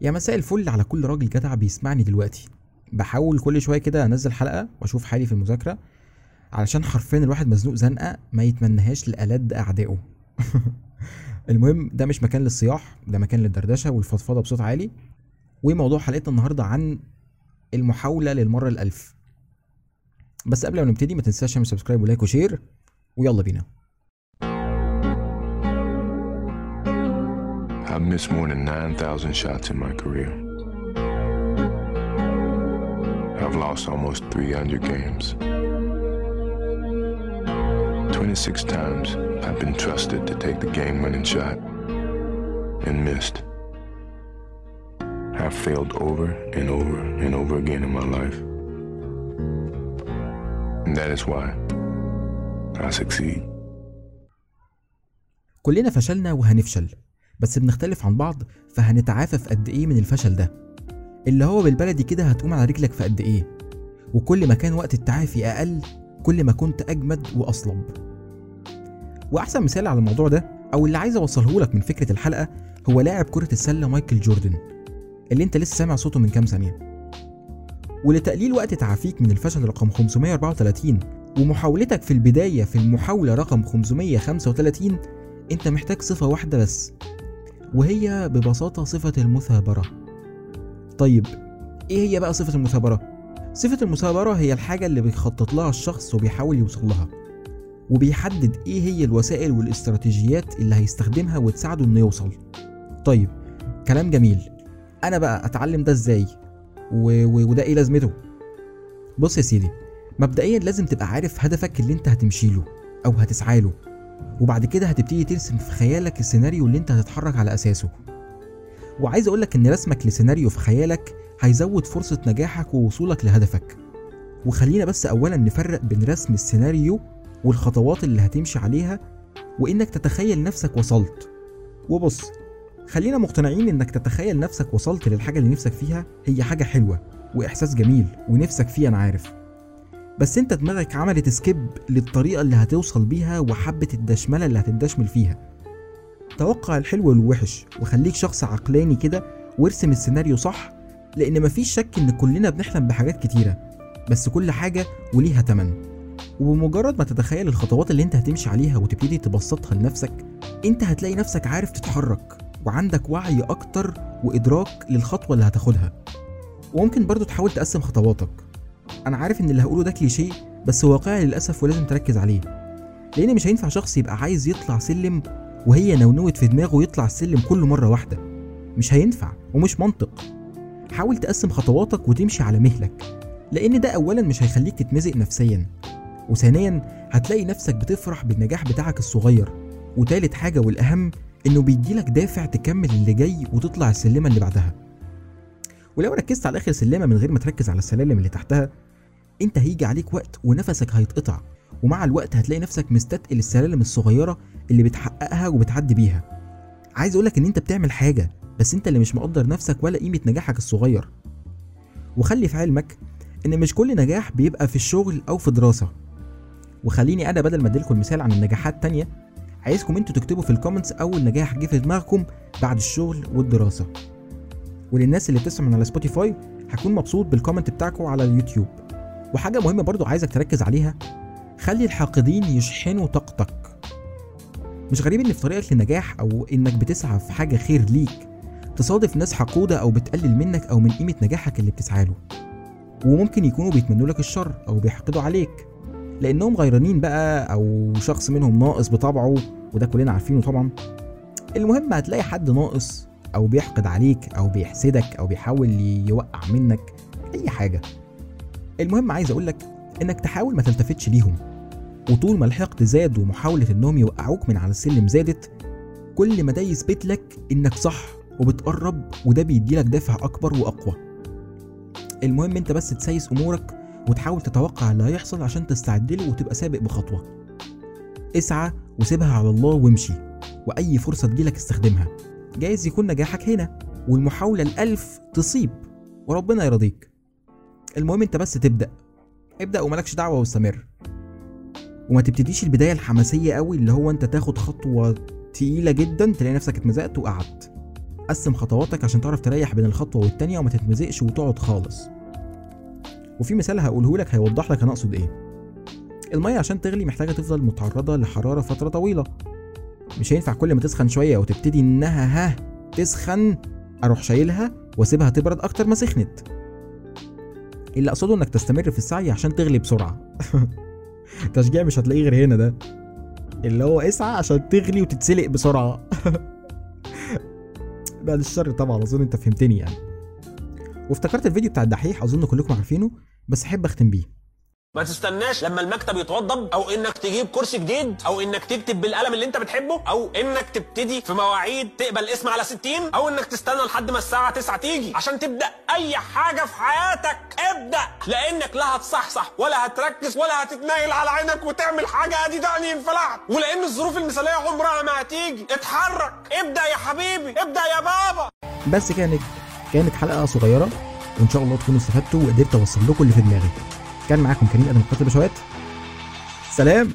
يا مساء الفل على كل راجل جدع بيسمعني دلوقتي. بحاول كل شوية كده أنزل حلقة وأشوف حالي في المذاكرة علشان حرفيا الواحد مزنوق زنقة ما يتمنهاش لألد أعدائه. المهم ده مش مكان للصياح ده مكان للدردشة والفضفضة بصوت عالي. وموضوع حلقتنا النهارده عن المحاولة للمرة الألف. بس قبل ما نبتدي ما تنساش تعمل subscribe و like و share ويلا بينا. I've missed more than 9,000 shots in my career. I've lost almost 300 games. 26 times I've been trusted to take the game winning shot and missed. I've failed over and over and over again in my life. And that is why I succeed. كلنا فشلنا وهنفشل بس بنختلف عن بعض فهنتعافى في قد إيه من الفشل ده؟ اللي هو بالبلدي كده هتقوم على رجلك في قد إيه؟ وكل ما كان وقت التعافي أقل كل ما كنت أجمد وأصلب. وأحسن مثال على الموضوع ده أو اللي عايز أوصله لك من فكرة الحلقة هو لاعب كرة السلة مايكل جوردن اللي أنت لسه سامع صوته من كام ثانية. ولتقليل وقت تعافيك من الفشل رقم 534 ومحاولتك في البداية في المحاولة رقم 535 أنت محتاج صفة واحدة بس وهي ببساطة صفة المثابرة. طيب إيه هي بقى صفة المثابرة؟ صفة المثابرة هي الحاجة اللي بيخطط لها الشخص وبيحاول يوصل لها. وبيحدد إيه هي الوسائل والاستراتيجيات اللي هيستخدمها وتساعده إنه يوصل. طيب كلام جميل. أنا بقى أتعلم ده إزاي؟ و... و... وده إيه لازمته؟ بص يا سيدي مبدئيا لازم تبقى عارف هدفك اللي أنت هتمشي له أو هتسعى له. وبعد كده هتبتدي ترسم في خيالك السيناريو اللي انت هتتحرك على أساسه. وعايز أقولك إن رسمك لسيناريو في خيالك هيزود فرصة نجاحك ووصولك لهدفك. وخلينا بس اولا نفرق بين رسم السيناريو والخطوات اللي هتمشي عليها وإنك تتخيل نفسك وصلت. وبص خلينا مقتنعين إنك تتخيل نفسك وصلت للحاجة اللي نفسك فيها هي حاجة حلوة وإحساس جميل ونفسك فيه أنا عارف. بس انت دماغك عملت سكيب للطريقة اللي هتوصل بيها وحبة الدشملة اللي هتدشمل فيها. توقع الحلو والوحش وخليك شخص عقلاني كده وارسم السيناريو صح لأن مفيش شك إن كلنا بنحلم بحاجات كتيرة بس كل حاجة وليها تمن. وبمجرد ما تتخيل الخطوات اللي انت هتمشي عليها وتبتدي تبسطها لنفسك انت هتلاقي نفسك عارف تتحرك وعندك وعي أكتر وإدراك للخطوة اللي هتاخدها. وممكن برضو تحاول تقسم خطواتك. أنا عارف إن اللي هقوله ده كليشيه بس واقعي للأسف ولازم تركز عليه. لأن مش هينفع شخص يبقى عايز يطلع سلم وهي نونوت في دماغه يطلع السلم كل مرة واحدة. مش هينفع ومش منطق. حاول تقسم خطواتك وتمشي على مهلك لأن ده اولا مش هيخليك تتمزق نفسيا وثانيا هتلاقي نفسك بتفرح بالنجاح بتاعك الصغير. وتالت حاجة والأهم إنه بيديلك دافع تكمل اللي جاي وتطلع السلمة اللي بعدها. ولو ركزت على آخر سلمة من غير ما تركز على السلالم اللي تحتها انت هيجي عليك وقت ونفسك هيتقطع ومع الوقت هتلاقي نفسك مستثقل السلالم الصغيرة اللي بتحققها وبتعدي بيها. عايز اقولك ان انت بتعمل حاجة بس انت اللي مش مقدر نفسك ولا قيمة نجاحك الصغير. وخلي في علمك ان مش كل نجاح بيبقى في الشغل أو في دراسة. وخليني أنا بدل ما اديلكم المثال عن النجاحات التانية عايزكم أنتوا تكتبوا في ال comments اول نجاح جه في دماغكم بعد الشغل والدراسة. وللناس اللي بتسمع من على سبوتيفاي هكون مبسوط بال comment بتاعكم على اليوتيوب. وحاجة مهمة برضو عايزك تركز عليها. خلي الحاقدين يشحنوا طاقتك. مش غريب إن في طريقك للنجاح أو إنك بتسعى في حاجة خير ليك تصادف ناس حقودة أو بتقلل منك أو من قيمة نجاحك اللي بتسعى له. وممكن يكونوا بيتمنوا لك الشر أو بيحقدوا عليك. لأنهم غيرانين بقى أو شخص منهم ناقص بطبعه وده كلنا عارفينه طبعا. المهم هتلاقي حد ناقص أو بيحقد عليك أو بيحسدك أو بيحاول يوقع منك أي حاجة. المهم عايز اقولك إنك تحاول ما تلتفتش ليهم. وطول ما الحقد زاد ومحاولة إنهم يوقعوك من على السلم زادت كل ما ده يثبت لك إنك صح وبتقرب وده بيديلك دافع أكبر وأقوى. المهم أنت بس تسيس أمورك وتحاول تتوقع اللي هيحصل عشان تستعد له وتبقى سابق بخطوة. اسعى وسيبها على الله وامشي وأي فرصة تجيلك استخدمها. جايز يكون نجاحك هنا والمحاولة الألف تصيب وربنا يرضيك. المهم انت بس تبدأ. ابدأ وملكش دعوة واستمر. وما تبتديش البداية الحماسية قوي اللي هو انت تاخد خطوة تقيلة جدا تلاقي نفسك اتمزقت وقعدت. قسم خطواتك عشان تعرف تريح بين الخطوة والتانية وما تتمزقش وتقعد خالص. وفي مثال هقوله لك هيوضح لك أنا اقصد إيه. المية عشان تغلي محتاجة تفضل متعرضة لحرارة فترة طويلة. مش هينفع كل ما تسخن شوية وتبتدي انها ها تسخن أروح شايلها واسيبها تبرد أكتر ما سخنت. اللي أقصده إنك تستمر في السعي عشان تغلي بسرعة. تشجيع مش هتلاقيه غير هنا ده. اللي هو اسعى عشان تغلي وتتسلق بسرعة. بعد الشر طبعا أظن أنت فهمتني يعني. وافتكرت الفيديو بتاع الدحيح؟ أظن كلكم عارفينه بس أحب أختم بيه. ما تستناش لما المكتب يتوضب أو إنك تجيب كرسي جديد أو إنك تكتب بالقلم اللي أنت بتحبه أو إنك تبتدي في مواعيد تقبل اسم على 60 أو إنك تستنى لحد ما الساعة 9 تيجي عشان تبدأ أي حاجة في حياتك. ابدأ لأنك لا هتصحصح ولا هتركز ولا هتتنايل على عينك وتعمل حاجة. أدي دعني انفلعت. ولأن الظروف المثالية عمرها ما هتيجي. اتحرك. ابدأ يا حبيبي. ابدأ يا بابا. بس كانت كانت حلقة صغيرة وإن شاء الله تكونوا استفدتوا وقدرت أوصل لكم اللي في دماغي. كان معاكم كريم آدم قاتل بشوات سلام.